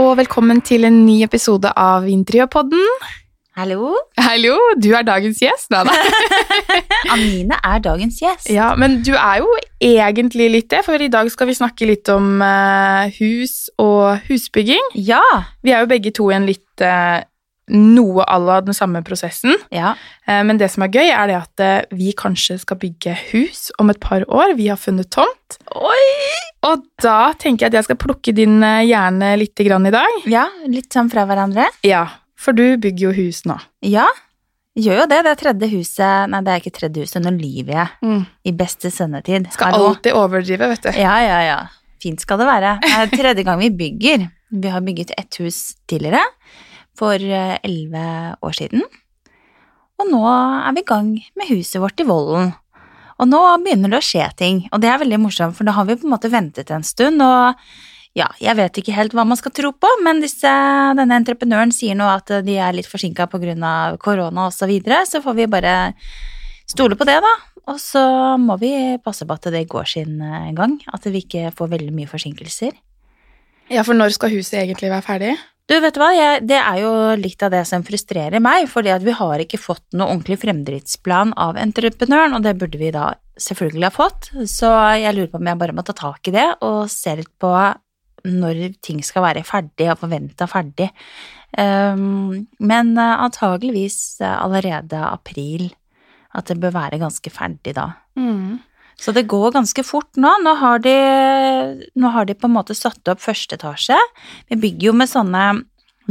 Og velkommen til en ny episode av Interiørpodden. Hallo. Hallo, du er dagens gjest. Da. Amine er dagens gjest. Ja, men du er jo egentlig litt det, for i dag skal vi snakke litt om eh, hus og husbygging. Ja. Vi er jo begge to i en litt eh, noe à la den samme prosessen. ja. Eh, men det som er gøy, er det at eh, vi kanskje skal bygge hus om et par år. Vi har funnet tomt. Oi! Og da tenker jeg at jeg skal plukke din eh, hjerne litt grann i dag. Ja, litt sånn fra hverandre. Ja, for du bygger jo hus nå. Ja, gjør jo det. Det er tredje huset Nei, det er ikke tredje huset, nå lyver jeg. I beste sendetid. Skal Hallo. alltid overdrive, vet du. Ja, ja, ja. Fint skal det være. Det er tredje gang vi bygger. Vi har bygget ett hus tidligere, for eh, elleve år siden. Og nå er vi i gang med huset vårt i Vollen. Og nå begynner det å skje ting, og det er veldig morsomt, for da har vi på en måte ventet en stund, og ja, jeg vet ikke helt hva man skal tro på, men disse, denne entreprenøren sier nå at de er litt forsinka av korona og så videre, så får vi bare stole på det, da. Og så må vi passe på at det går sin eh, gang, at vi ikke får veldig mye forsinkelser. Ja, for når skal huset egentlig være ferdig? Du, vet du hva, jeg, det er jo litt av det som frustrerer meg, fordi at vi har ikke fått noe ordentlig fremdriftsplan av entreprenøren, og det burde vi da selvfølgelig ha fått, så jeg lurer på om jeg bare må ta tak i det og se litt på når ting skal være ferdig og forventa ferdig. Um, men eh, antageligvis eh, allerede april, at det bør være ganske ferdig da. Så det går ganske fort nå. Nå har, de, nå har de på en måte satt opp første etasje. Vi bygger jo med sånne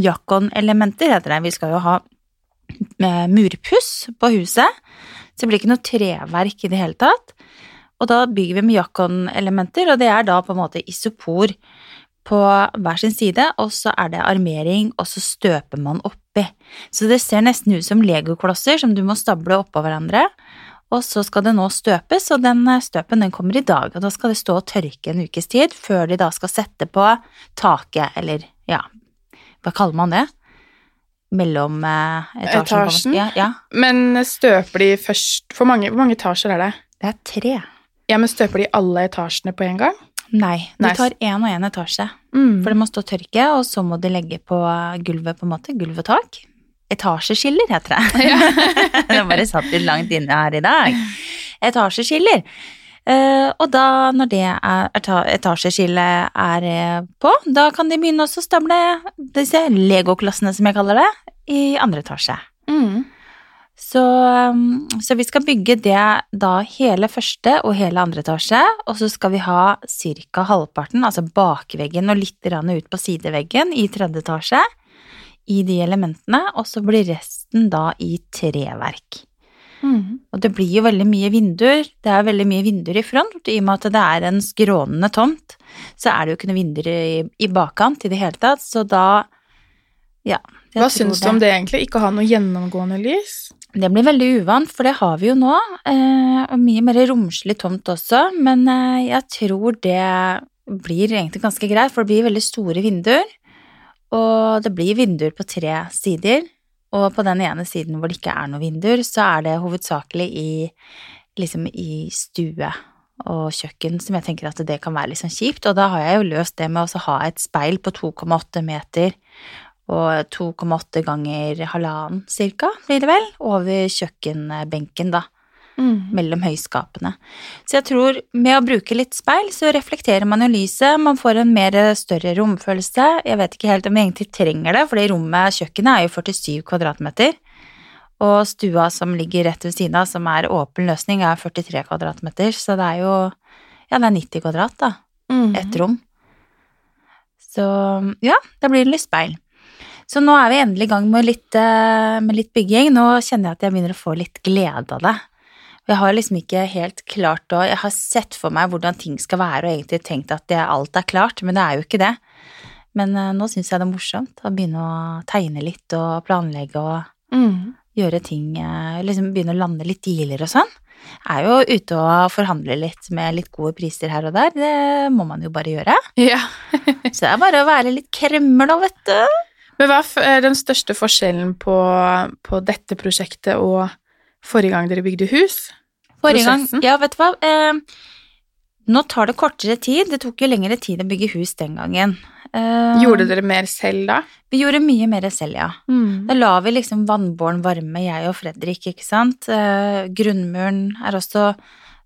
Jakon-elementer, heter det. Vi skal jo ha eh, murpuss på huset, så det blir ikke noe treverk i det hele tatt. Og da bygger vi med Jakon-elementer, og det er da på en måte isopor på hver sin side, og så er det armering, og så støper man oppi. Så det ser nesten ut som legoklosser som du må stable oppå hverandre. Og så skal det nå støpes, og den støpen den kommer i dag. Og da skal det stå og tørke en ukes tid, før de da skal sette på taket, eller ja, hva kaller man det? Mellom eh, etasjen. Etasjen? Ja, ja. Men støper de først For mange, hvor mange etasjer er det? Det er tre. Ja, men støper de alle etasjene på en gang? Nei, de nice. tar én og én etasje. Mm. For det må stå tørke, og så må de legge på gulvet, på en måte. Gulv og tak. Etasjeskiller, heter det. det har bare satt litt langt inne her i dag. Etasjeskiller. Eh, og da, når det etasjeskillet er eh, på, da kan de begynne å stable disse legoklossene, som jeg kaller det, i andre etasje. Mm. Så, um, så vi skal bygge det da hele første og hele andre etasje, og så skal vi ha ca. halvparten, altså bakveggen og litt ut på sideveggen i tredje etasje, i de elementene, og så blir resten da i treverk. Mm. Og det blir jo veldig mye vinduer, det er veldig mye vinduer i front, i og med at det er en skrånende tomt, så er det jo ikke noen vinduer i, i bakkant i det hele tatt, så da, ja. Hva syns du om det egentlig? Ikke ha noe gjennomgående lys? Det blir veldig uvant, for det har vi jo nå. Eh, og mye mer romslig tomt også, men eh, jeg tror det blir egentlig ganske greit, for det blir veldig store vinduer. Og det blir vinduer på tre sider, og på den ene siden hvor det ikke er noen vinduer, så er det hovedsakelig i, liksom i stue og kjøkken, som jeg tenker at det kan være litt sånn kjipt. Og da har jeg jo løst det med å ha et speil på 2,8 meter og 2,8 ganger halvannen cirka, blir det vel, over kjøkkenbenken, da, Mm. mellom høyskapene. Så jeg tror med å bruke litt speil, så reflekterer man jo lyset, man får en mer større romfølelse. Jeg vet ikke helt om vi egentlig trenger det, for det rommet, kjøkkenet, er jo 47 kvadratmeter. Og stua som ligger rett ved siden av, som er åpen løsning, er 43 kvadratmeter, så det er jo ja, det er 90 kvadrat, da Mm. et rom. Så ja, da blir det litt speil. Så nå er vi endelig i gang med litt, eh, med litt bygging. Nå kjenner jeg at jeg begynner å få litt glede av det. Jeg har liksom ikke helt klart å Jeg har sett for meg hvordan ting skal være, og egentlig tenkt at det, alt er klart, men det er jo ikke det. Men uh, nå syns jeg det er morsomt å begynne å tegne litt og planlegge og Mm. gjøre ting uh, Liksom begynne å lande litt dealer og sånn. Jeg Er jo ute og forhandler litt med litt gode priser her og der. Det må man jo bare gjøre. Ja. Så det er bare å være litt kremmer, da, vet du. Men hva er den største forskjellen på, på dette prosjektet og forrige gang dere bygde hus? Forrige gang Ja, vet du hva. Eh, nå tar det kortere tid. Det tok jo lengre tid å bygge hus den gangen. Eh, Gjorde dere mer selv da? Vi gjorde mye mer selv, ja. Da la vi liksom vannbåren varme, jeg og Fredrik, ikke sant. Eh, grunnmuren er også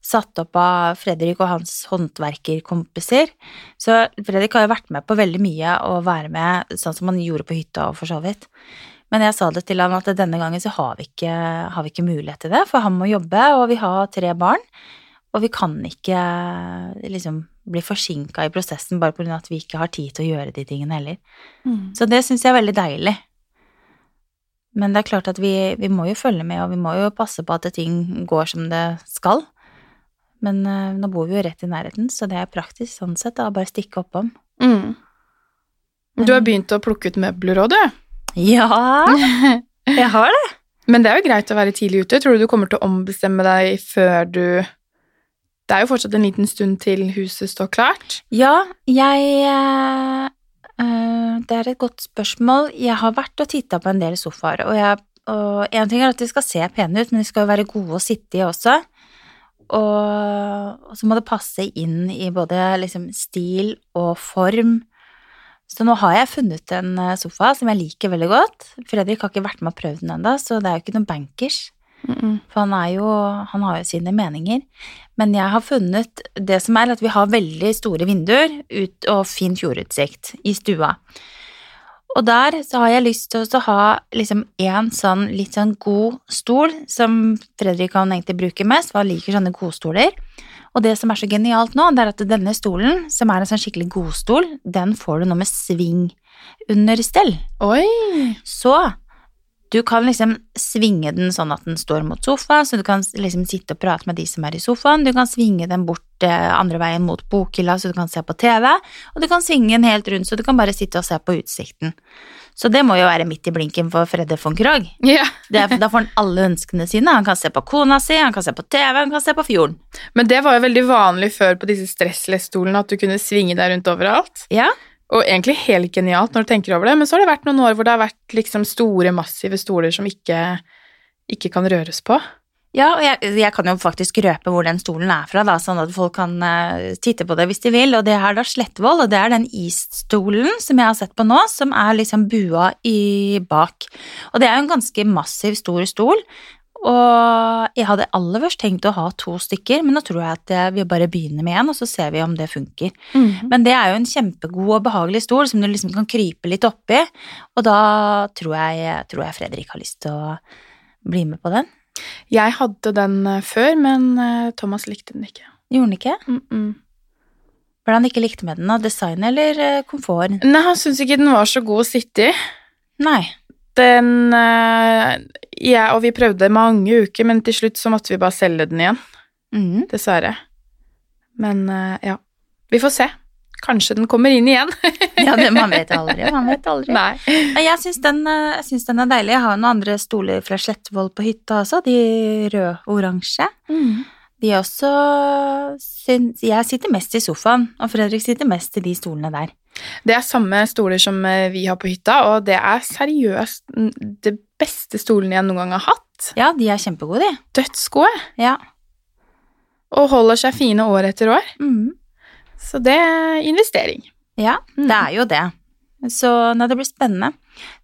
satt opp av Fredrik og hans håndverkerkompiser. Så Fredrik har jo vært med på veldig mye å være med sånn som han gjorde på hytta og for så vidt. Men jeg sa det til han at denne gangen så har vi ikke, har vi ikke mulighet til det, for han må jobbe, og vi har tre barn. Og vi kan ikke liksom bli forsinka i prosessen bare pga. at vi ikke har tid til å gjøre de tingene heller. Så det syns jeg er veldig deilig. Men det er klart at vi, vi må jo følge med, og vi må jo passe på at ting går som det skal. Men uh, nå bor vi jo rett i nærheten, så det er praktisk sånn sett, da, bare stikke oppom. Mm. Du har begynt å plukke ut møbler òg, du. Ja, jeg har det. Men det er jo greit å være tidlig ute. Tror du du kommer til å ombestemme deg før du Det er jo fortsatt en liten stund til huset står klart. Ja, jeg eh, Det er et godt spørsmål. Jeg har vært og titta på en del sofaer, og, jeg, og en ting er at de skal se pene ut, men de skal jo være gode å sitte i også. Og, og så må det passe inn i både liksom stil og form. Så nå har jeg funnet en eh, sofa som jeg liker veldig godt. Fredrik har ikke vært med og prøvd den ennå, så det er jo ikke noen bankers. For han, er jo, han har jo sine meninger. Men jeg har funnet det som er at vi har veldig store vinduer ut, og fin fjordutsikt i stua. Og der så har jeg lyst til å ha liksom en sånn litt sånn god stol, som Fredrik kan egentlig bruke mest, for han liker sånne godstoler. Og det som er så genialt nå, det er at denne stolen, som er en sånn skikkelig godstol, den får du nå med sving under stell. Oi! Så du kan liksom svinge den sånn at den står mot sofaen, så du kan liksom sitte og prate med de som er i sofaen. Du kan svinge den bort eh, andre veien mot bokhylla, så du kan se på TV. Og du kan svinge den helt rundt, så du kan bare sitte og se på utsikten. Så det må jo være midt i blinken for Fredde von Krogh. Ja. Da får han alle ønskene sine. Han kan se på kona si, han kan se på TV, han kan se på fjorden. Men det var jo veldig vanlig før på disse stressless-stolene at du kunne svinge deg rundt overalt. Ja, Og egentlig helt genialt når du tenker over det, men så har det vært noen år hvor det har vært liksom store, massive stoler som ikke, ikke kan røres på. Ja, og jeg, jeg kan jo faktisk røpe hvor den stolen er fra, da, sånn at folk kan uh, titte på det hvis de vil. Og det er da Slettvoll, og det er den East-stolen som jeg har sett på nå, som er liksom bua i bak. Og det er jo en ganske massiv, stor stol. Og jeg hadde aller først tenkt å ha to stykker, men nå tror jeg at jeg vi bare begynner med én, og så ser vi om det funker. Men det er jo en kjempegod og behagelig stol som du liksom kan krype litt oppi, og da tror jeg, tror jeg Fredrik har lyst til å bli med på den. Jeg hadde den eh, før, men eh, Thomas likte den ikke. Gjorde han ikke? Mm -mm. Hva er det han ikke likte med den? da? Design eller eh, komfort? Nei, han syntes ikke den var så god å sitte i. Nei. Den eh, Jeg og vi prøvde mange uker, men til slutt så måtte vi bare selge den igjen. Mm. Dessverre. Men eh, ja. Vi får se. Kanskje den kommer inn igjen. Ja, det, man vet aldri. Man vet aldri. Nei. Jeg syns den, eh, den er deilig. Jeg har noen andre stoler fra Slettvoll på hytta også, de rød-oransje. De er også syns, Jeg sitter mest i sofaen, og Fredrik sitter mest i de stolene der. Det er samme stoler som eh, vi har på hytta, og det er seriøst det beste stolene jeg noen gang har hatt. Ja, de er kjempegode, de. Dødsgode. Ja. Og holder seg fine år etter år. Mm. Så det er investering. Ja, Mm. det er jo det. Så nei, det blir spennende.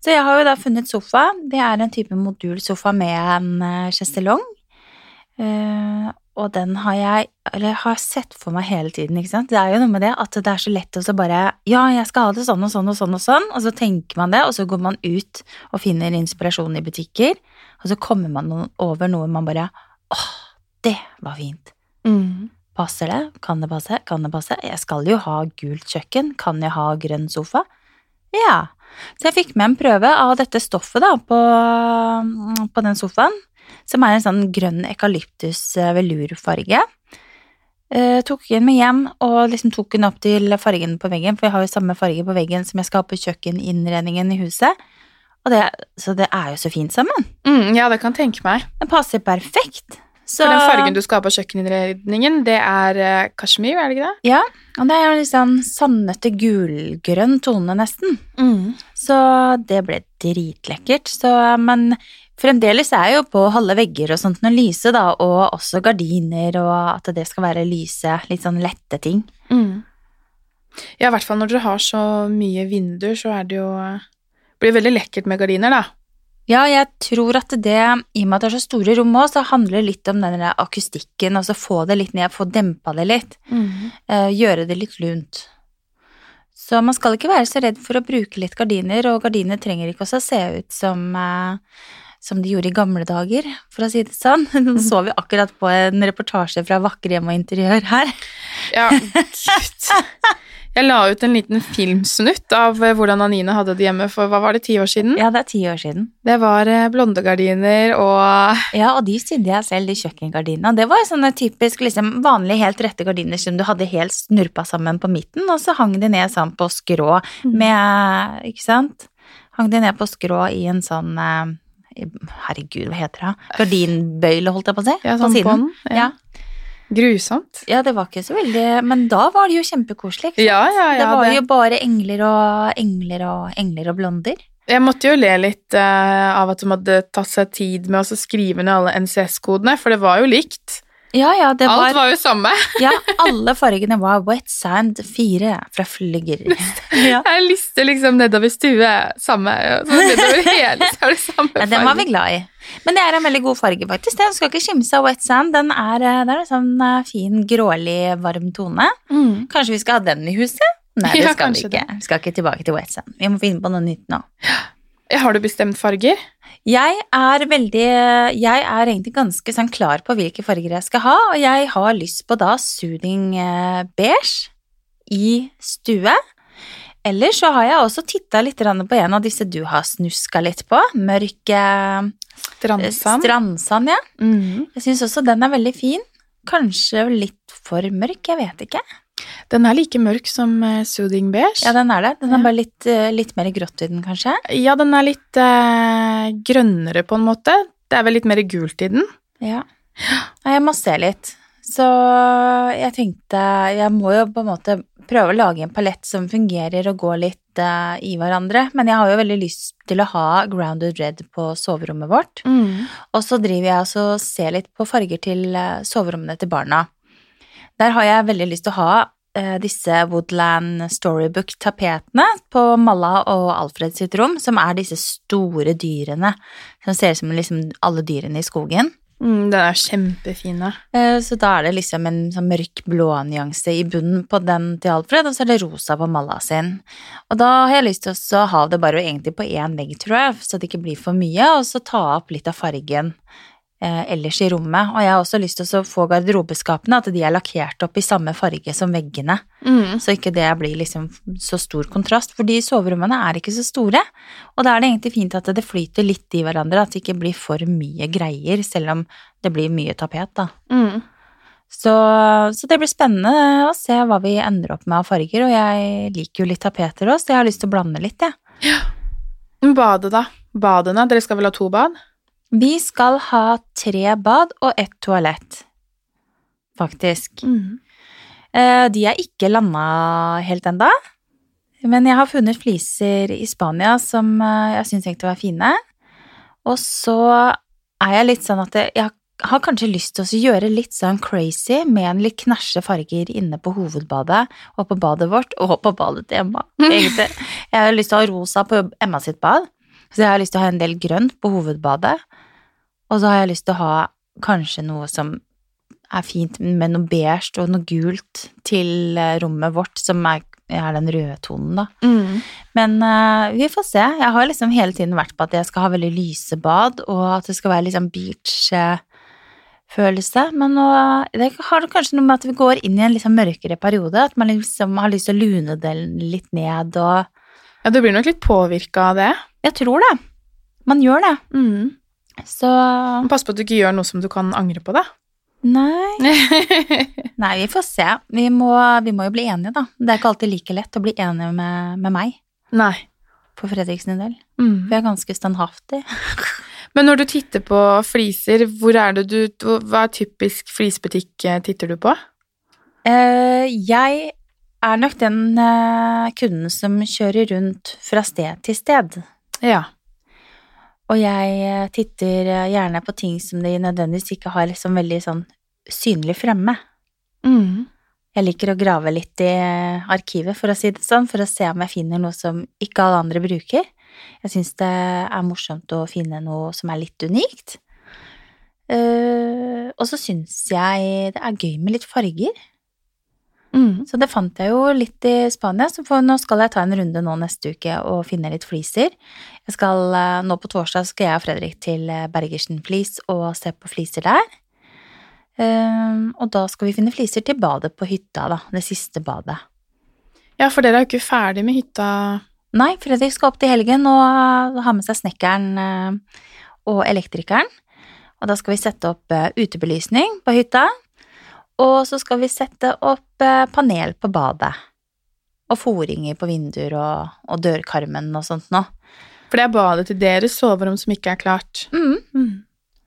Så jeg har jo da funnet sofa. Det er en type modulsofa med en uh, sjeselong. Eh, og den har jeg eller har sett for meg hele tiden, ikke sant. Det er jo noe med det at det er så lett å så bare Ja, jeg skal ha det sånn og sånn og sånn og sånn, og så tenker man det, og så går man ut og finner inspirasjon i butikker, og så kommer man over noe man bare Åh, det var fint. Passer det? Kan det passe? Kan det passe? Jeg skal jo ha gult kjøkken. Kan jeg ha grønn sofa? Ja. Så jeg fikk med en prøve av dette stoffet da, på, på den sofaen, som er en sånn grønn eukalyptus eh, velurfarge. Uh, tok den med hjem og liksom tok den opp til fargen på veggen, for jeg har jo samme farge på veggen som jeg skal ha på kjøkkeninnredningen i huset. Og det, så det er jo så fint sammen. Mm, ja, det kan tenke meg. Den passer perfekt. Så, For den fargen du skal ha på kjøkkeninnredningen, det er uh, kasjmir, er det ikke det? Ja, og det er jo litt sånn sandete gulgrønn tone nesten. Så det ble dritlekkert. Så, men fremdeles er jo på halve vegger og sånt noe lyse, da, og også gardiner, og at det skal være lyse, litt sånn lette ting. Ja, i hvert fall når dere har så mye vinduer, så er det jo blir veldig lekkert med gardiner, da. Ja, jeg tror at det, i og med at det er så store rom òg, så handler det litt om den akustikken, altså få det litt ned, få dempa det litt. eh, gjøre det litt lunt. Så man skal ikke være så redd for å bruke litt gardiner, og gardiner trenger ikke også se ut som, eh, som de gjorde i gamle dager, for å si det sånn. Nå så vi akkurat på en reportasje fra Vakre hjem og interiør her. Ja, gud. Jeg la ut en liten filmsnutt av eh, hvordan Anine hadde det hjemme for hva var det, ti år siden? Ja, det er ti år siden. Det var blondegardiner blonde gardiner og Ja, og de sydde jeg selv, de kjøkkengardinene. Og det var sånne typisk liksom, vanlige, helt rette gardiner som du hadde helt snurpa sammen på midten, og så hang de ned sånn på skrå med Ikke sant? Hang de ned på skrå i en sånn eh, Herregud, hva heter det? Gardinbøyle, holdt jeg på å si. ja, på sånn siden. bånd. Ja. Grusomt. ja, det var ikke så veldig Men da var det jo kjempekoselig. Ja, ja, ja. det var det- jo bare engler og engler og engler og blonder. Jeg måtte jo le litt uh, av at de hadde tatt seg tid med å skrive ned alle NCS-kodene, for det var jo likt. Ja, ja, det Alt var, var jo samme. ja, alle fargene var wet sand 4 fra Flygger. ja. Jeg lister liksom nedover stue, samme. Så nedover hele, så er det samme Ja, den var vi glad i. Men det er en veldig god farge, faktisk. Den skal ikke skimse av wet sand. Den er, eh, det er en sånn eh, fin, grålig, varm tone. Mm. Kanskje vi skal ha den i huset? Nei, det Ja, skal vi ikke. ikke. Vi skal ikke tilbake til wet sand. Vi må finne på noe nytt nå. Har du bestemt farger? Jeg er veldig Jeg er egentlig ganske sånn klar på hvilke farger jeg skal ha, og jeg har lyst på da soothing eh, beige i stue. Eller så har jeg også titta litt på en av disse du har snuska litt på. Mørk eh, Strandsand? strandsand, ja. Mhm. Jeg syns også den er veldig fin. Kanskje litt for mørk, jeg vet ikke. Den er like mørk som eh, soothing beige. Ja, den er det. Den er bare litt, eh, litt mer grått i den, kanskje. Ja, den er litt eh, grønnere på en måte. Det er vel litt mer gult i den. Ja. Jeg må se litt. Så jeg tenkte jeg må jo på en måte prøve å lage en palett som fungerer og går litt uh, i hverandre. Men jeg har jo veldig lyst til å ha grounded red på soverommet vårt. Og så driver jeg og ser litt på farger til soverommene til barna. Der har jeg veldig lyst til å ha eh, disse Woodland Storybook-tapetene på Malla og Alfred sitt rom, som er disse store dyrene som ser ut som liksom alle dyrene i skogen. Mm, den er kjempefine. Eh, Så da er det liksom en sånn mørk blånyanse i bunnen på den til Alfred, og så er det rosa på Malla sin. Og da har jeg lyst til å ha det bare egentlig på én vegg, tror jeg, så det ikke blir for mye, og så ta opp litt av fargen ellers i rommet. Og jeg har også lyst til å få garderobeskapene, at de er lakkert opp i samme farge som veggene, Mm. så ikke det blir liksom så stor kontrast, fordi soverommene er ikke så store, og da er det egentlig fint at det flyter litt i hverandre, at det ikke blir for mye greier, selv om det blir mye tapet, da. Mm. Så, så det blir spennende å se hva vi ender opp med av farger, og jeg liker jo litt tapeter også, så jeg har lyst til å blande litt, jeg. Ja. Badet, da? Badene? Dere skal vel ha to bad? Vi skal ha tre bad og ett toalett, faktisk. Mm. De er ikke landa helt enda, men jeg har funnet fliser i Spania som eh, jeg syns egentlig var fine. Og så er jeg litt sånn at jeg har kanskje lyst til å gjøre litt sånn crazy med en litt knæsje farger inne på hovedbadet og på badet vårt og på badet til Emma. Egentlig. Jeg har lyst til å ha rosa på Emma sitt bad, så jeg har lyst til å ha en del grønt på hovedbadet. Og så har jeg lyst til å ha kanskje noe som er fint med noe beige og noe gult til eh, rommet vårt, som er, er den røde tonen, da. Mm. Men uh, vi får se. Jeg har liksom hele tiden vært på at jeg skal ha veldig lyse bad, og at det skal være liksom beach-følelse. Men nå, det har kanskje noe med at vi går inn i en liksom mørkere periode, at man liksom har lyst til å lune det litt ned og Ja, du blir nok litt påvirka av det. Jeg tror det. Man gjør det. Mm. Så Pass på at du ikke gjør noe som du kan angre på, da. Nei. Nei, vi får se. Vi må, vi må jo bli enige, da. Det er ikke alltid like lett å bli enige med, med meg, Nei. På Fredriksen del. Mm. Vi er ganske standhaftige. Men når du titter på fliser, hvor er det du Hva er typisk flisbutikk eh, titter du på? Uh, jeg er nok den uh, kunden som kjører rundt fra sted til sted. Ja. Og jeg eh, titter eh, gjerne på ting som de nødvendigvis ikke har liksom veldig sånn synlig fremme. Mm. Jeg liker å grave litt i arkivet, for å si det sånn, for å se om jeg finner noe som ikke alle andre bruker. Jeg syns det er morsomt å finne noe som er litt unikt. Uh, og så syns jeg det er gøy med litt farger. Mm. Så det fant jeg jo litt i Spania, så nå skal jeg ta en runde nå neste uke og finne litt fliser. Jeg skal, eh, nå på torsdag skal jeg og Fredrik til eh, Bergersen Flis og se på fliser der. Um, og da skal vi finne fliser til badet på hytta, da. Det siste badet. Ja, for dere er jo ikke ferdig med hytta Nei, Fredrik skal opp til helgen og ha med seg snekkeren eh, og elektrikeren. Og da skal vi sette opp eh, utebelysning på hytta. Og så skal vi sette opp eh, panel på badet. Og foringer på vinduer og, og dørkarmen og sånt nå. For det er badet til deres soverom som ikke er klart. Mm.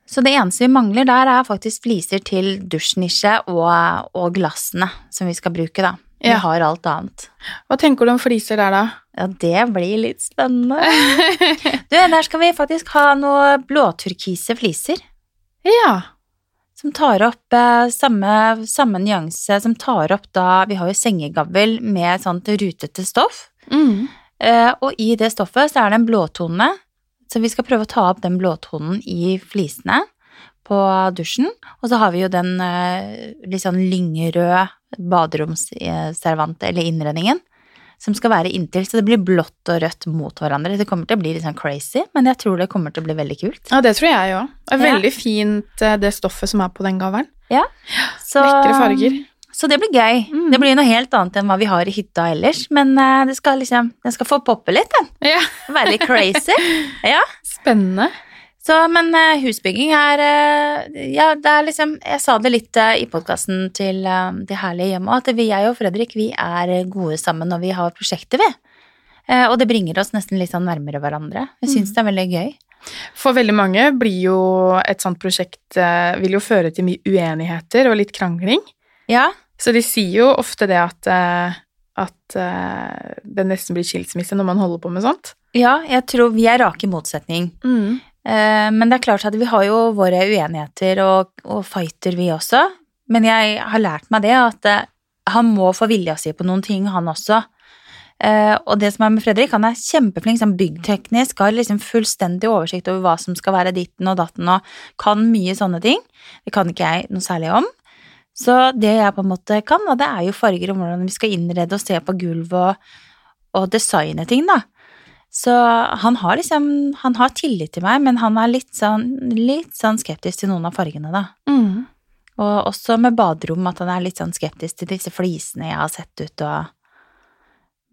Så det eneste vi mangler der, er faktisk fliser til dusjnisje og, og glassene som vi skal bruke, da. Vi Ja. har alt annet. Hva tenker du om fliser der, da? Ja, det blir litt spennende. Du, der skal vi faktisk ha noe blåturkise fliser. ja. Som tar opp eh, samme, samme nyanse som tar opp da Vi har jo sengegavl med sånt rutete stoff. Mm. Eh, og i det stoffet så er det en blåtone, så vi skal prøve å ta opp den blåtonen i flisene på dusjen. Og så har vi jo den eh, litt sånn lyngrøde baderomsservantet, eller innredningen, som skal være inntil, så det blir blått og rødt mot hverandre. Det kommer til å bli litt sånn crazy, men jeg tror det kommer til å bli veldig kult. ja, det tror jeg òg. Det er Ja. veldig fint, eh, det stoffet som er på den gavlen. Så, Lekre farger. Så det blir gøy. Mm. Det blir noe helt annet enn hva vi har i hytta ellers, men eh, det skal liksom, den skal få poppe litt, den. Ja. Være litt crazy. Ja. Spennende. Så, men eh, husbygging er eh, Ja, det er liksom Jeg sa det litt eh, i podkasten til de Det herlige hjemmet, at vi, jeg og Fredrik, vi er gode sammen når vi har prosjekter, vi. Og det bringer oss nesten litt sånn nærmere hverandre. Jeg syns Mm. det er veldig gøy. For veldig mange blir jo et sånt prosjekt vil jo føre til mye uenigheter og litt krangling. Ja. Så de sier jo ofte det at, at det nesten blir skilsmisse når man holder på med sånt. ja, jeg tror vi er rake i motsetning. Eh, men det er klart at vi har jo våre uenigheter og, og fighter, vi også. Men jeg har lært meg det, at eh, han må få vilja si på noen ting, han også. Eh, og det som er med Fredrik, han er kjempeflink sånn byggteknisk, har liksom fullstendig oversikt over hva som skal være ditten og datten, og kan mye sånne ting. Det kan ikke jeg noe særlig om. Så det jeg på en måte kan, og det er jo farger og hvordan vi skal innrede og se på gulv og, og designe ting, da. Så han har liksom Han har tillit til meg, men han er litt sånn, litt sånn skeptisk til noen av fargene, da. Mm. Og også med baderom, at han er litt sånn skeptisk til disse flisene jeg har sett ut og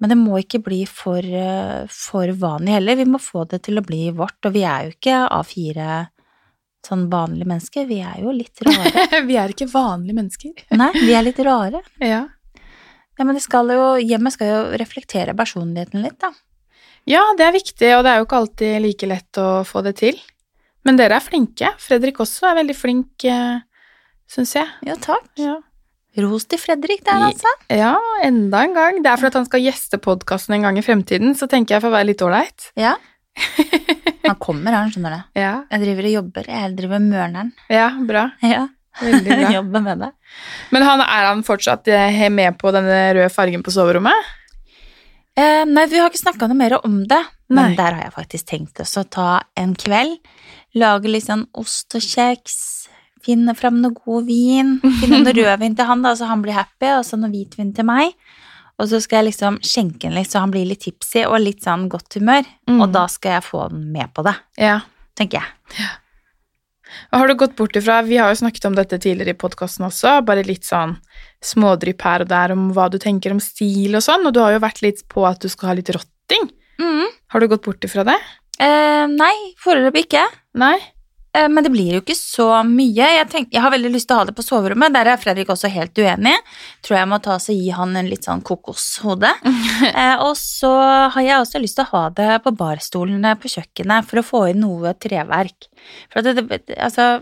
Men det må ikke bli for, eh, for vanlig heller. Vi må få det til å bli vårt, og vi er jo ikke A4 sånn vanlige mennesker. Vi er jo litt rare. Vi er ikke vanlige mennesker. Nei, vi er litt rare. Ja. Ja, men det skal jo, hjemmet skal jo reflektere personligheten litt, da. Ja, det er viktig, og det er jo ikke alltid like lett å få det til. Men dere er flinke. Fredrik også er veldig flink, uh, syns jeg. Jo, takk. Ja. Ros til Fredrik der, altså. ja, enda en gang. Det er for at han skal gjeste podkasten en gang i fremtiden, så tenker jeg får være litt ålreit. Ja. Han kommer, han, skjønner du. Ja. Jeg driver og jobber, jeg driver med mørner ja, bra. Ja. Veldig bra. Jobber med det. Men han, er han fortsatt eh, med på denne røde fargen på soverommet? Eh, nei, vi har ikke snakka noe mer om det, men der har jeg faktisk tenkt også å ta en kveld. Lage litt sånn ost og kjeks, finne fram noe god vin. Finne noe rødvin til han, da, så han blir happy, og så noe hvitvin til meg. Og så skal jeg liksom skjenke han litt, så han blir litt tipsy og litt sånn godt humør. Mm. Og da skal jeg få han med på det, Ja. tenker jeg. Ja. har du gått bort ifra Vi har jo snakket om dette tidligere i podkasten også, bare litt sånn smådrypp her og der om hva du tenker om stil og sånn, og du har jo vært litt på at du skal ha litt rotting. Har du gått bort ifra det? Eh, nei, foreløpig ikke. Nei? Eh, Men det blir jo ikke så mye. Jeg, tenk, jeg har veldig lyst til å ha det på soverommet. Der er Fredrik også helt uenig. Tror jeg må ta og gi han en litt sånn kokoshode. eh, og så har jeg også lyst til å ha det på barstolene på kjøkkenet for å få inn noe treverk. For det, det, altså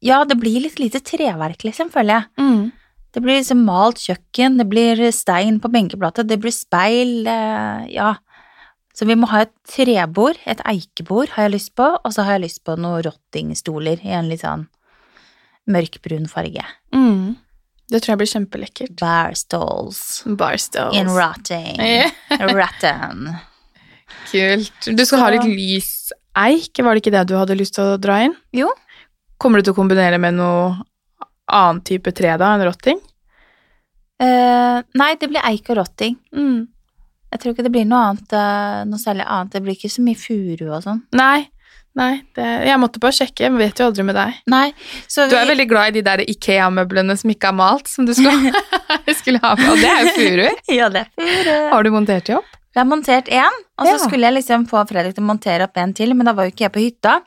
Ja, det blir litt lite treverk, liksom, føler jeg. Mm. Det blir liksom malt kjøkken, det blir stein på benkeplatet, det blir speil, eh, ja. Så vi må ha et trebord, et eikebord har jeg lyst på, og så har jeg lyst på noen rottingstoler i en litt sånn mørkbrun farge. Mm. Det tror jeg blir kjempelekkert. Barstoles. Barstoles. In rotting. Yeah. Rotten. kult. Du skal ha litt lys eik, var det ikke det du hadde lyst til å dra inn? Jo. Kommer du til å kombinere med noe annen type tre da, enn rotting? Uh, nei, det blir eik og rotting. Mm. Jeg tror ikke det blir noe annet, eh, noe særlig annet. Det blir ikke så mye furu og sånn. Nei, nei det, jeg måtte bare sjekke, jeg vet jo aldri med deg. Nei, så Du er vi- veldig glad i de der Ikea-møblene som ikke er malt, som du skulle, skulle ha med, og det er jo furu. Ja, det er furu. Har du montert de opp? Jeg har montert én, og så Ja. skulle jeg liksom få Fredrik til å montere opp en til, men da var jo ikke jeg på hytta.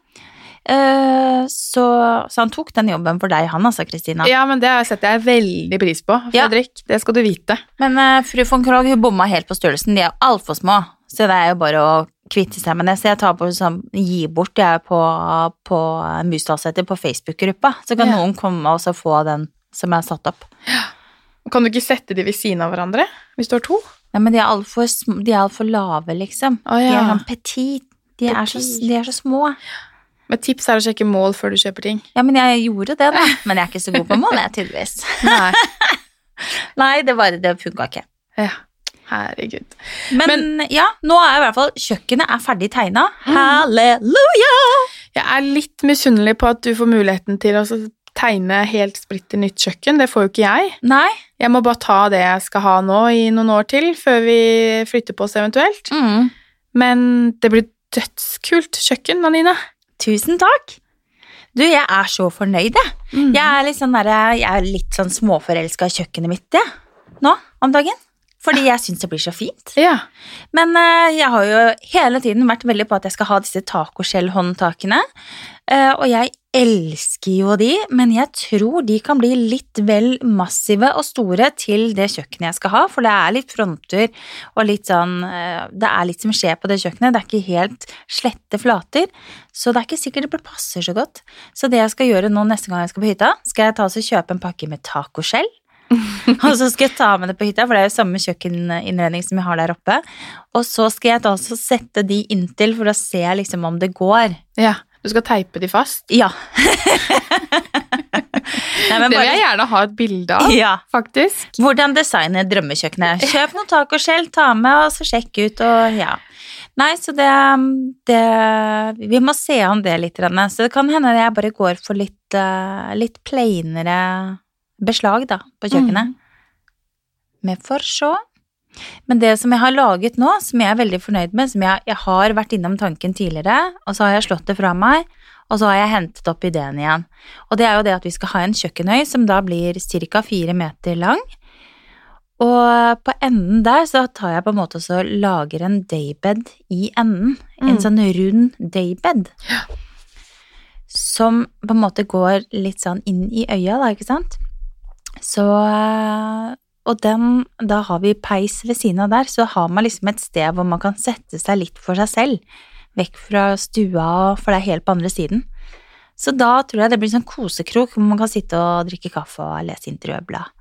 Eh, så, så han tok den jobben for deg, han altså, Kristina. Ja, men det setter jeg veldig pris på, Ja. Fredrik. Det skal du vite. Men uh, fru von Krogh hun bomma helt på størrelsen, de er altfor små. Så det er jo bare å kvitte seg med det. Så jeg tar på sånn, gi bort jeg på, på Musdalseter på Facebook-gruppa. Så kan Ja. noen komme og få den som er satt opp. Kan du ikke sette de ved siden av hverandre, hvis du har to? Nei, men de er altfor alt, er lave, liksom. Å, De er sånn petit. De er, så, Petit. de er så små. Men tips er å sjekke mål før du kjøper ting. Ja, men jeg gjorde det, da. Men jeg er ikke så god på mål, jeg, tydeligvis. Nei. Nei, det, var, det funka ikke. Ja. Herregud. Men, ja, nå er i hvert fall kjøkkenet er ferdig tegna. Halleluja! Jeg er litt misunnelig på at du får muligheten til å tegne helt splitter nytt kjøkken. Det får jo ikke jeg. Nei. Jeg må bare ta det jeg skal ha nå i noen år til, før vi flytter på oss eventuelt. Mm. Men det blir dødskult kjøkken, Anine. Tusen takk. Du, jeg er så fornøyd, jeg. Mm. Jeg er litt sånn, derre- jeg er litt sånn småforelska i kjøkkenet mitt, jeg. Nå om dagen. Fordi jeg syns det blir så fint. Ja. Men uh, jeg har jo hele tiden vært veldig på at jeg skal ha disse tacoskjell-håndtakene. Eh, og jeg elsker jo de, men jeg tror de kan bli litt vel massive og store til det kjøkkenet jeg skal ha, for det er litt fronter og litt sånn uh, Det er litt som skjer på det kjøkkenet, det er ikke helt slette flater, så det er ikke sikkert det passer så godt. Så det jeg skal gjøre nå neste gang jeg skal på hytta, skal jeg ta og kjøpe en pakke med tacoskjell. og så skal jeg ta med det på hytta, for det er jo samme kjøkkeninnredning som jeg har der oppe. Og så skal jeg da også sette de inntil for da ser jeg liksom om det går. ja. Du skal teipe de fast. Ja. Nei, men Det vil jeg gjerne ha et bilde av, Ja. faktisk. Hvordan designe drømmekjøkkenet. Kjøp noen tacoskjell, ta med, og så sjekk ut, og ja. Nei, så det, det Vi må se an det litt, så det kan hende jeg bare går for litt, eh, litt plainere beslag, da, på kjøkkenet. Mm. Vi får se. Men det som jeg har laget nå, som jeg er veldig fornøyd med, som jeg, jeg har vært innom tanken tidligere, og så har jeg slått det fra meg, og så har jeg hentet opp ideen igjen. Og det er jo det at vi skal ha en kjøkkenøy som da blir ca. fire meter lang. Og på enden der så tar jeg på en måte og så lager en daybed i enden. En Mm. sånn rund daybed. Som på en måte går litt sånn inn i øya, da, ikke sant? Så Og den, da har vi peis ved siden av der, så har man liksom et sted hvor man kan sette seg litt for seg selv. Vekk fra stua, for det er helt på andre siden. Så da tror jeg det blir sånn kosekrok hvor man kan sitte og drikke kaffe og lese interiørblad.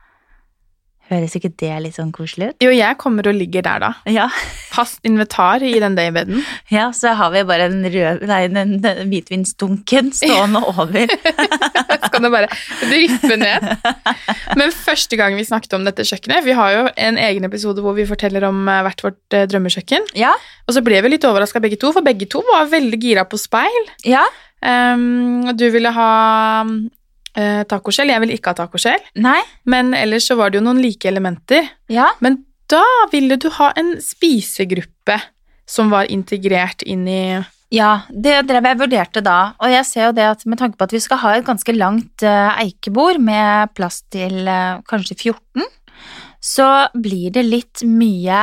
Høres ikke det litt sånn koselig ut? Jo, jeg kommer og ligger der, da. Ja. Fast invitar i den daybeden. ja, så har vi bare den rød, nei, den, den hvitvinsdunken stående over. Så kan det bare dryppe ned. Men første gang vi snakket om dette kjøkkenet Vi har jo en egen episode hvor vi forteller om eh, hvert vårt eh, drømmekjøkken. Ja, Og så ble vi litt overraska begge to, for begge to var veldig gira på speil. ja, Um, du ville ha uh, tacoskjell, jeg ville ikke ha tacoskjell. nei, Men ellers så var det jo noen like elementer. ja, Men da ville du ha en spisegruppe som var integrert inn i ja, det drev jeg vurderte da, og jeg ser jo det at med tanke på at vi skal ha et ganske langt eh, eikebord med plass til eh, kanskje 14, så blir det litt mye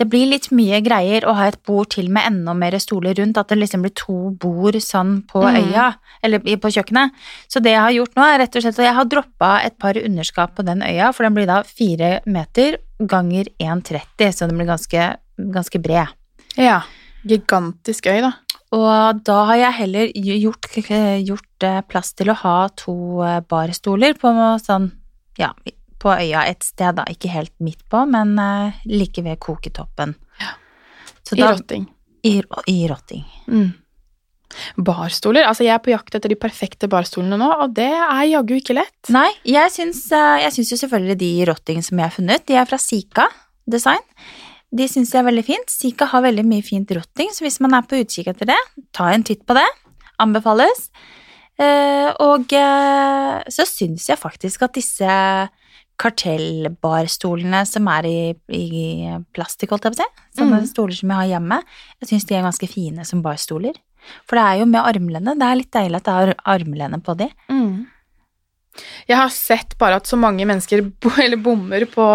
det blir litt mye greier å ha et bord til med enda mer stoler rundt, at det liksom blir to bord sånn på Mm. øya, eller på kjøkkenet. Så det jeg har gjort nå, er rett og slett at jeg har droppa et par underskap på den øya, for den blir da fire meter ganger 1,30, så den blir ganske, ganske bred. Ja, gigantisk øy, da. Og da har jeg heller gjort, gjort eh, plass til å ha to eh, barstoler på sånn, ja, på øya et sted, da. Ikke helt midt på, men eh, like ved koketoppen. Ja. Så I da, rotting. I, I rotting. Mm. Barstoler. Altså, jeg er på jakt etter de perfekte barstolene nå, og det er jaggu ikke lett. Nei, jeg syns, eh, jeg syns jo selvfølgelig de rotting som jeg har funnet, de er fra Sika Design. De syns jeg er veldig fint. Sika har veldig mye fint rotting, så hvis man er på utkikk etter det, ta en titt på det. Anbefales. Eh, og så syns jeg faktisk at disse kartellbarstolene som er i, i plastikk, holdt jeg på å si, sånne Mm. stoler som jeg har hjemme, jeg syns de er ganske fine som barstoler. For det er jo med armlene. Det er litt deilig at det er armlene på de. Mm. Jeg har sett bare at så mange mennesker eller bommer på,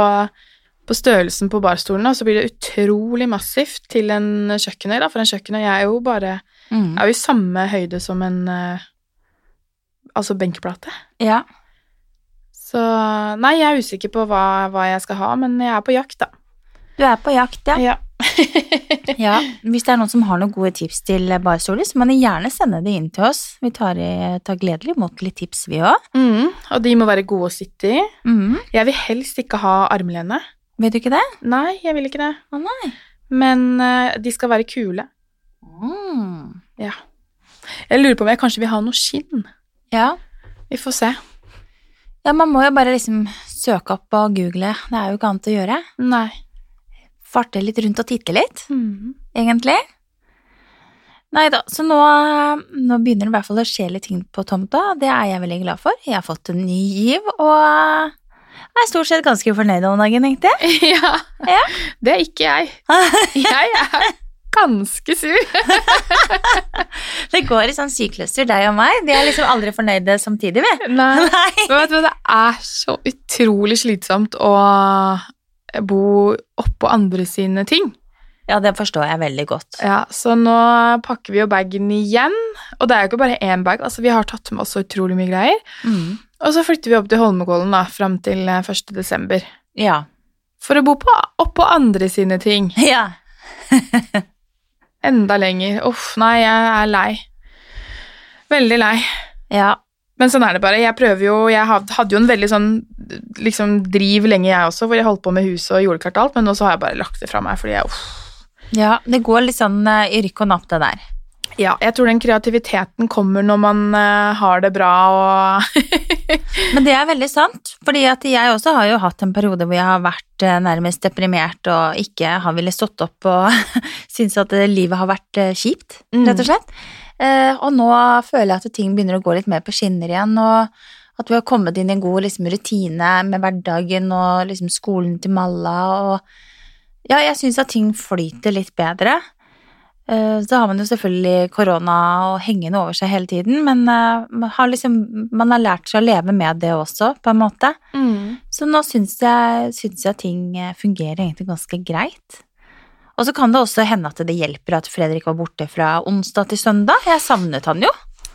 på størrelsen på barstolene, og så blir det utrolig massivt til en kjøkkenøy, da, for en kjøkkenøy er jo bare Mm. er jo i samme høyde som en eh, altså benkeplate. Ja. Så nei, jeg er usikker på hva, hva jeg skal ha, men jeg er på jakt, da. Du er på jakt, ja. Ja. ja. Hvis det er noen som har noen gode tips til barstoler, så må de gjerne sende det inn til oss. Vi tar, tar gledelig imot litt tips, vi òg. Mm, og de må være gode å sitte i. Mm. Jeg vil helst ikke ha armlene. Vet du ikke det? Nei, jeg vil ikke det. Å nei. Men uh, de skal være kule. Mm. Ja. Jeg lurer på om jeg kanskje vil ha noe skinn. Ja. Vi får se. Ja, man må jo bare liksom søke opp og google. Det er jo ikke annet å gjøre. Nei. Farte litt rundt og titte litt, Mm. egentlig. Nei da, så nå, nå begynner det i hvert fall å skje litt ting på tomta. Det er jeg veldig glad for. Jeg har fått en ny giv, og jeg er stort sett ganske fornøyd om dagen, egentlig. ja. Ja. Det er ikke jeg. Jeg er ganske sur. Det går i sånn sykluser, deg og meg. De er liksom aldri fornøyde samtidig, vi. Nei. Nei. Du det er så utrolig slitsomt å bo oppå andre sine ting. Ja, det forstår jeg veldig godt. Ja, så nå pakker vi jo bagen igjen. Og det er jo ikke bare én bag, altså vi har tatt med oss så utrolig mye greier. Mm. Og så flytter vi opp til Holmenkollen da, fram til eh, 1. desember. Ja. For å bo på, oppå andre sine ting. Ja. Enda lenger. Uff, nei, jeg er lei. Veldig lei. Ja. Men sånn er det bare. Jeg prøver jo Jeg hadde jo en veldig sånn liksom driv lenge, jeg også, hvor jeg holdt på med huset og jordkart og alt, men nå så har jeg bare lagt det fra meg fordi jeg uff. ja. Det går litt sånn eh, i rykk og napp, det der. Ja, jeg tror den kreativiteten kommer når man uh, har det bra og Men det er veldig sant, fordi at jeg også har jo hatt en periode hvor jeg har vært uh, nærmest deprimert og ikke har villet stått opp og syntes at eh, livet har vært kjipt, Mm. rett og slett. Eh, Og nå føler jeg at ting begynner å gå litt mer på skinner igjen, og at vi har kommet inn i en god liksom, rutine med hverdagen og liksom, skolen til Malla og Ja, jeg syns at ting flyter litt bedre. Eh, Så har man jo selvfølgelig korona og hengende over seg hele tiden, men eh, man har, liksom, man har lært seg å leve med det også, på en måte. mm. Så nå syns jeg, syns jeg ting eh, fungerer egentlig ganske greit. Og så kan det også hende at det hjelper at Fredrik var borte fra onsdag til søndag. Jeg savnet han jo.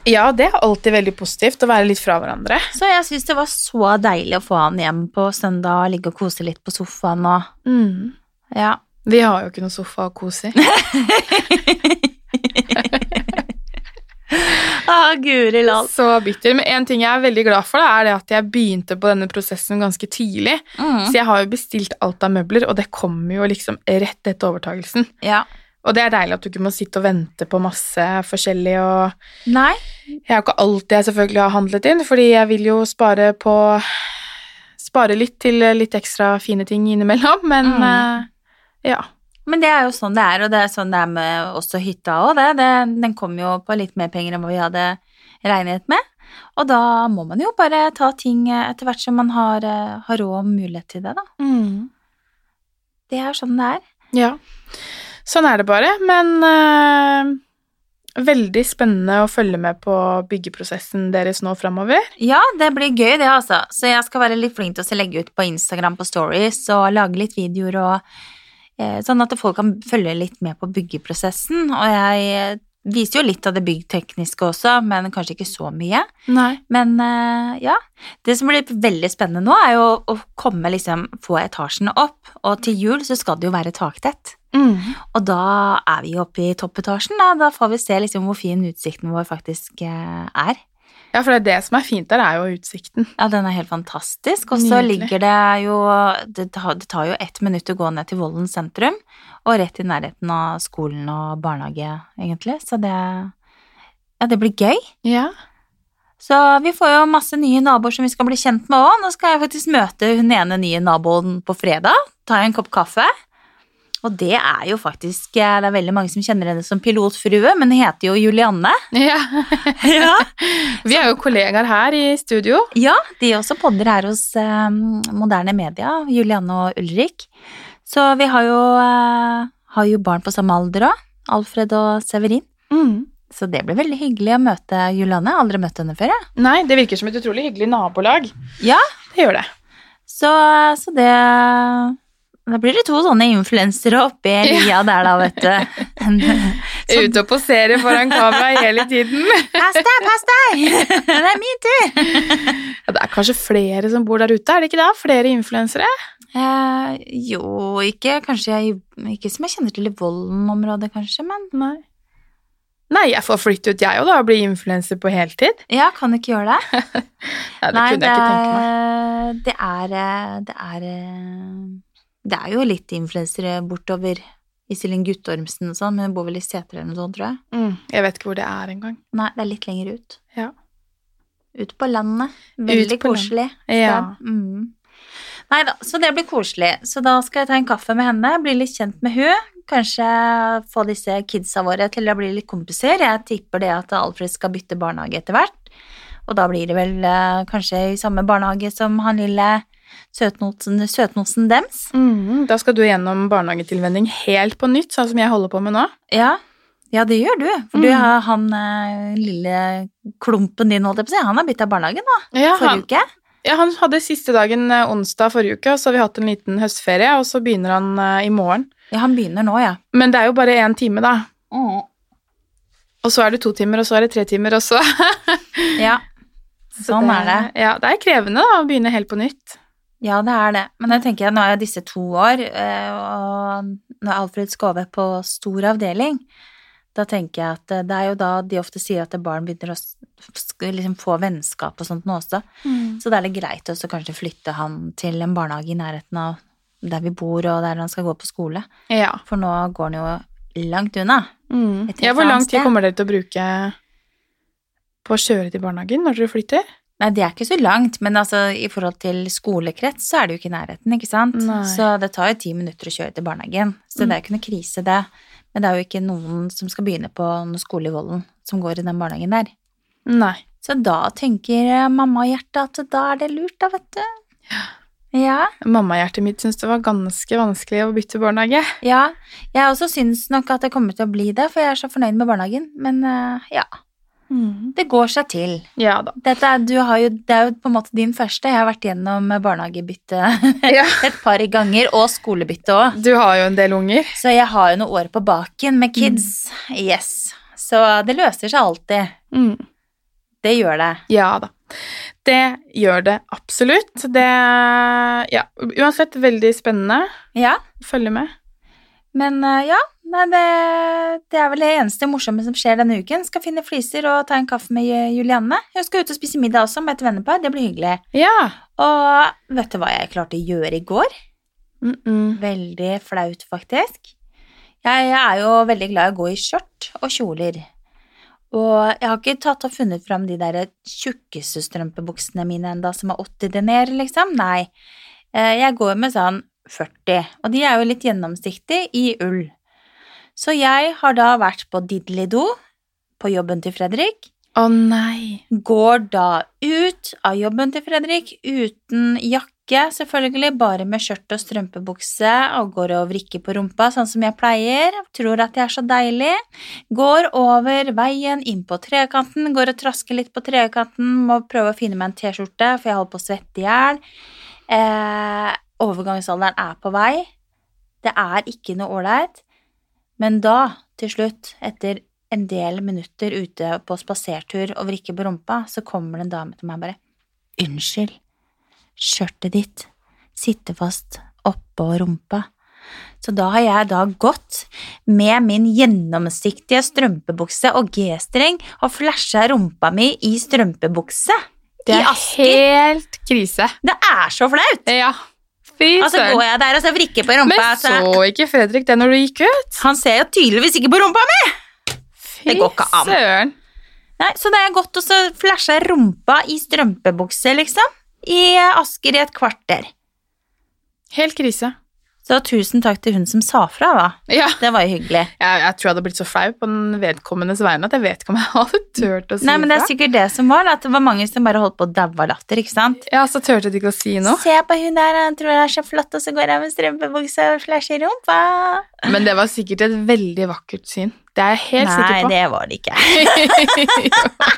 Ja, det er alltid veldig positivt å være litt fra hverandre. Så jeg syns det var så deilig å få han hjem på søndag og ligge og kose litt på sofaen og Mm. Ja. Vi har jo ikke noe sofa å kose i. Ah, guri land. Så bitter. Men en ting jeg er veldig glad for, da, er det at jeg begynte på denne prosessen ganske tidlig. Mm. Så jeg har jo bestilt alt av møbler, og det kommer jo liksom rett etter overtagelsen. Ja. Og det er deilig at du ikke må sitte og vente på masse forskjellig, og Nei. jeg har ikke alltid jeg selvfølgelig har handlet inn, fordi jeg vil jo spare på Spare litt til litt ekstra fine ting innimellom, men Mm. Ja. Men det er jo sånn det er, og det er sånn det er med også hytta òg, det. det. Den kom jo på litt mer penger enn hva vi hadde regnet med. Og da må man jo bare ta ting etter hvert som man har, eh, har råd og mulighet til det, da. Det er sånn det er. Ja. Sånn er det bare, men øh, veldig spennende å følge med på byggeprosessen deres nå framover. Ja, det blir gøy, det, altså. Så jeg skal være litt flink til å legge ut på Instagram på stories og lage litt videoer og Sånn at folk kan følge litt med på byggeprosessen. Og jeg eh, viser jo litt av det byggtekniske også, men kanskje ikke så mye. Nei. Men eh, ja, det som blir veldig spennende nå, er jo å komme liksom, få etasjene opp. Og til jul så skal det jo være taktett. Mm. Og da er vi oppe i toppetasjen, da. Da får vi se liksom hvor fin utsikten vår faktisk eh, er. Ja, for det er det som er fint der, er jo utsikten. Ja, den er helt fantastisk. Og så ligger det jo det tar, jo ett minutt å gå ned til Vollen sentrum, og rett i nærheten av skolen og barnehage, egentlig. Så det Ja, det blir gøy. Ja. Så vi får jo masse nye naboer som vi skal bli kjent med òg. Nå skal jeg faktisk møte hun ene nye naboen på fredag. Ta en kopp kaffe. Og det er jo faktisk eh, Det er veldig mange som kjenner henne som pilotfrue, men hun heter jo Julianne. ja. Ja, Vi er jo kollegaer her i studio. ja de også podder her hos eh, Moderne Media, Julianne og Ulrik. Så vi har jo, eh, har jo barn på samme alder òg. Alfred og Severin. Mm. Så det blir veldig hyggelig å møte Julianne. Aldri møtt henne før, jeg. Nei, det virker som et utrolig hyggelig nabolag. Ja. Det gjør det. Så, så det Da blir det to sånne influensere oppi lia der, da, vet du. Så- Ute og posere foran kamera hele tiden. Pass deg, pass deg! Det er min tur! Ja, det er kanskje flere som bor der ute, er det ikke det? Flere influensere? Eh, jo, ikke kanskje jeg Ikke som jeg kjenner til i Vollen-området, kanskje, men Nei. Nei, jeg får flytte ut jeg òg, da, og bli influenser på heltid. Ja, kan du ikke gjøre det? Nei, det kunne jeg ikke tenke meg. det er eh, Det er eh, Det er jo litt influensere bortover Iselin Guttormsen og sånn, men hun bor vel i Seter eller noe sånt, tror jeg. Mm, jeg vet ikke hvor det er engang. Nei, det er litt lenger ut. Ja. Ut på landet. Veldig på koselig. Ja. Mm. Nei da, så det blir koselig. Så da skal jeg ta en kaffe med henne, bli litt kjent med hun. Kanskje få disse kidsa våre til å bli litt kompiser. Jeg tipper det at Alfred skal bytte barnehage etter hvert. Og da blir det vel eh, kanskje i samme barnehage som han lille søtnosen, søtnosen dems. Mm, da skal du gjennom barnehagetilvenning helt på nytt, sånn som jeg holder på med nå. Ja. ja, det gjør du. For du Mm. har han eh, lille klumpen din, holdt jeg på å si, han har bytta barnehagen nå, Ja, han, forrige uke. ja, han hadde siste dagen eh, onsdag forrige uke, og så har vi hatt en liten høstferie, og så begynner han eh, i morgen. Ja, han begynner nå, ja. Men det er jo bare én time, da. Mm. Og så er det to timer, og så er det tre timer, og så Ja, Så sånn er det. Ja, det er krevende da, å begynne helt på nytt. Ja, det er det. Men jeg tenker at nå er jo disse to år, eh, og når Alfred skal over på stor avdeling, da tenker jeg at eh, det er jo da de ofte sier at barn begynner å liksom få vennskap og sånt nå også. Så det er litt greit også kanskje flytte han til en barnehage i nærheten av der vi bor og der han skal gå på skole. Ja. For nå går han jo langt unna. Mm. Ja. Hvor lang tid kommer dere til å bruke på å kjøre til barnehagen når dere flytter? Nei, det er ikke så langt, men altså i forhold til skolekrets så er det jo ikke i nærheten, ikke sant? Nei. Så det tar jo ti minutter å kjøre til barnehagen, så det er jo ikke noe krise det. Men det er jo ikke noen som skal begynne på noen skole i Vollen som går i den barnehagen der. Nei. Så da tenker eh, mammahjertet at da er det lurt, da, vet du. Ja. Ja. Mammahjertet mitt syns det var ganske vanskelig å bytte barnehage. Ja. Jeg også syns nok at det kommer til å bli det, for jeg er så fornøyd med barnehagen. Men eh, ja, det går seg til. Ja da. Dette er, du har jo, det er jo på en måte din første. Jeg har vært gjennom barnehagebytte Ja. et par ganger, og skolebytte òg. Du har jo en del unger. Så jeg har jo noen år på baken med kids. Yes. Så det løser seg alltid. Mm. Det gjør det. Ja da. Det gjør det absolutt. Det Ja, uansett veldig spennende. Ja. Følge med. Men eh, ja, nei, det, det er vel det eneste morsomme som skjer denne uken. Skal finne fliser og ta en kaffe med Julianne. Hun skal ut og spise middag også med et vennepar. Det blir hyggelig. Ja. Og vet du hva jeg klarte å gjøre i går? Mm -mm. Veldig flaut, faktisk. Jeg er jo veldig glad i å gå i skjørt og kjoler. Og jeg har ikke tatt og funnet fram de der tjukkeste strømpebuksene mine enda som er 80 dener, liksom. Nei. Eh, Jeg går med sånn 40, og de er jo litt gjennomsiktige i ull. Så jeg har da vært på Diddelido, på jobben til Fredrik, Å nei. går da ut av jobben til Fredrik uten jakke, selvfølgelig, bare med skjørt og strømpebukse, og går og vrikker på rumpa, sånn som jeg pleier, tror at jeg er så deilig, går over veien inn på trekanten, går og trasker litt på trekanten, må prøve å finne meg en t-skjorte, for jeg holder på å svette i hjel. Eh, overgangsalderen er på vei. Det er ikke noe ålreit. Men da, til slutt, etter en del minutter ute på spasertur og vrikke på rumpa, så kommer det en dame til meg og bare Unnskyld, skjørtet ditt sitter fast oppå rumpa. Så da har jeg da gått med min gjennomsiktige strømpebukse og G-streng og flasha rumpa mi i strømpebukse. Det er helt krise. Det er så flaut! Ja. Fy Og så går jeg der og så vrikker på rumpa. Men så- altså. ikke Fredrik det når du gikk ut? Han ser jo tydeligvis ikke på rumpa mi! Fy Det går ikke an. søren. Nei, så da jeg gått og så flasha rumpa i strømpebukse, liksom. I Asker i et kvarter. Helt krise. Så tusen takk til hun som sa fra, da. Ja. Det var jo hyggelig. Jeg, jeg tror jeg hadde blitt så flau på den vedkommendes vegne at jeg vet ikke om jeg hadde turt å si Nei, men det er sikkert det som var, da, at det var mange som bare holdt på å daue av latter, ikke sant? Ja, så turte de ikke å si noe. Se på hun der, han tror hun er så flott, og så går jeg med strømpebukse og flasher rumpa. Men det var sikkert et veldig vakkert syn. Det er jeg helt Nei, sikker på. det var det ikke.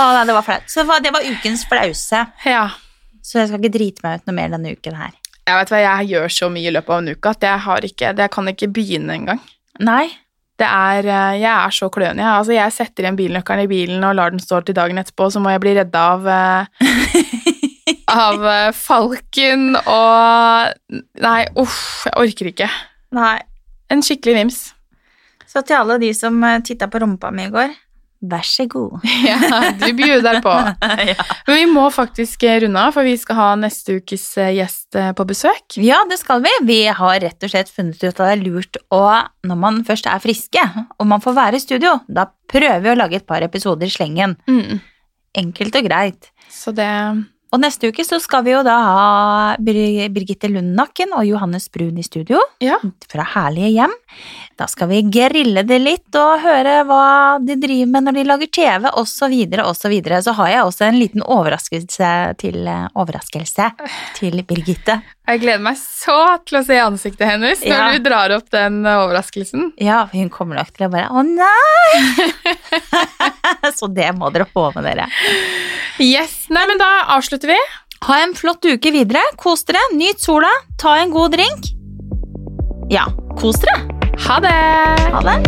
Å, nei, det var flaut. Så det var, det var ukens flause. ja. Så jeg skal ikke drite meg ut noe mer denne uken her. Jeg vet hva, jeg gjør så mye i løpet av en uke at jeg, har ikke, jeg kan ikke begynne engang. Nei. Det er, eh, jeg er så klønete. Jeg. Altså, jeg setter igjen bilnøkkelen i bilen og lar den stå til dagen etterpå, så må jeg bli redda av eh, Av eh, falken og Nei, uff, jeg orker ikke. Nei. En skikkelig vims. Så til alle de som titta på rumpa mi i går, vær så god. Ja, du bjuder på. Men vi må faktisk runde av, for vi skal ha neste ukes eh, gjest eh, på besøk. ja, det skal vi. Vi har rett og slett funnet ut at det er lurt å, når man først er friske, og man får være i studio, da prøver vi å lage et par episoder i slengen. Mm. Enkelt og greit. Så det Og neste uke så skal vi jo da ha Birgitte Lundnakken og Johannes Brun i studio Ja. fra Herlige hjem. Da skal vi grille det litt og høre hva de driver med når de lager TV, osv., osv. Så, videre, og så, videre. så har jeg også en liten overraskelse til, eh, overraskelse til Birgitte. Jeg gleder meg så til å se ansiktet hennes når Ja. du drar opp den overraskelsen. Ja, hun kommer nok til å bare Å nei! så det må dere få med dere. Yes, nei, men da avslutter vi. Ha en flott uke videre. Kos dere. Nyt sola. Ta en god drink. Ja, kos dere. Ha det! Ha det.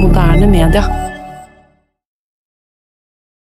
Moderne media.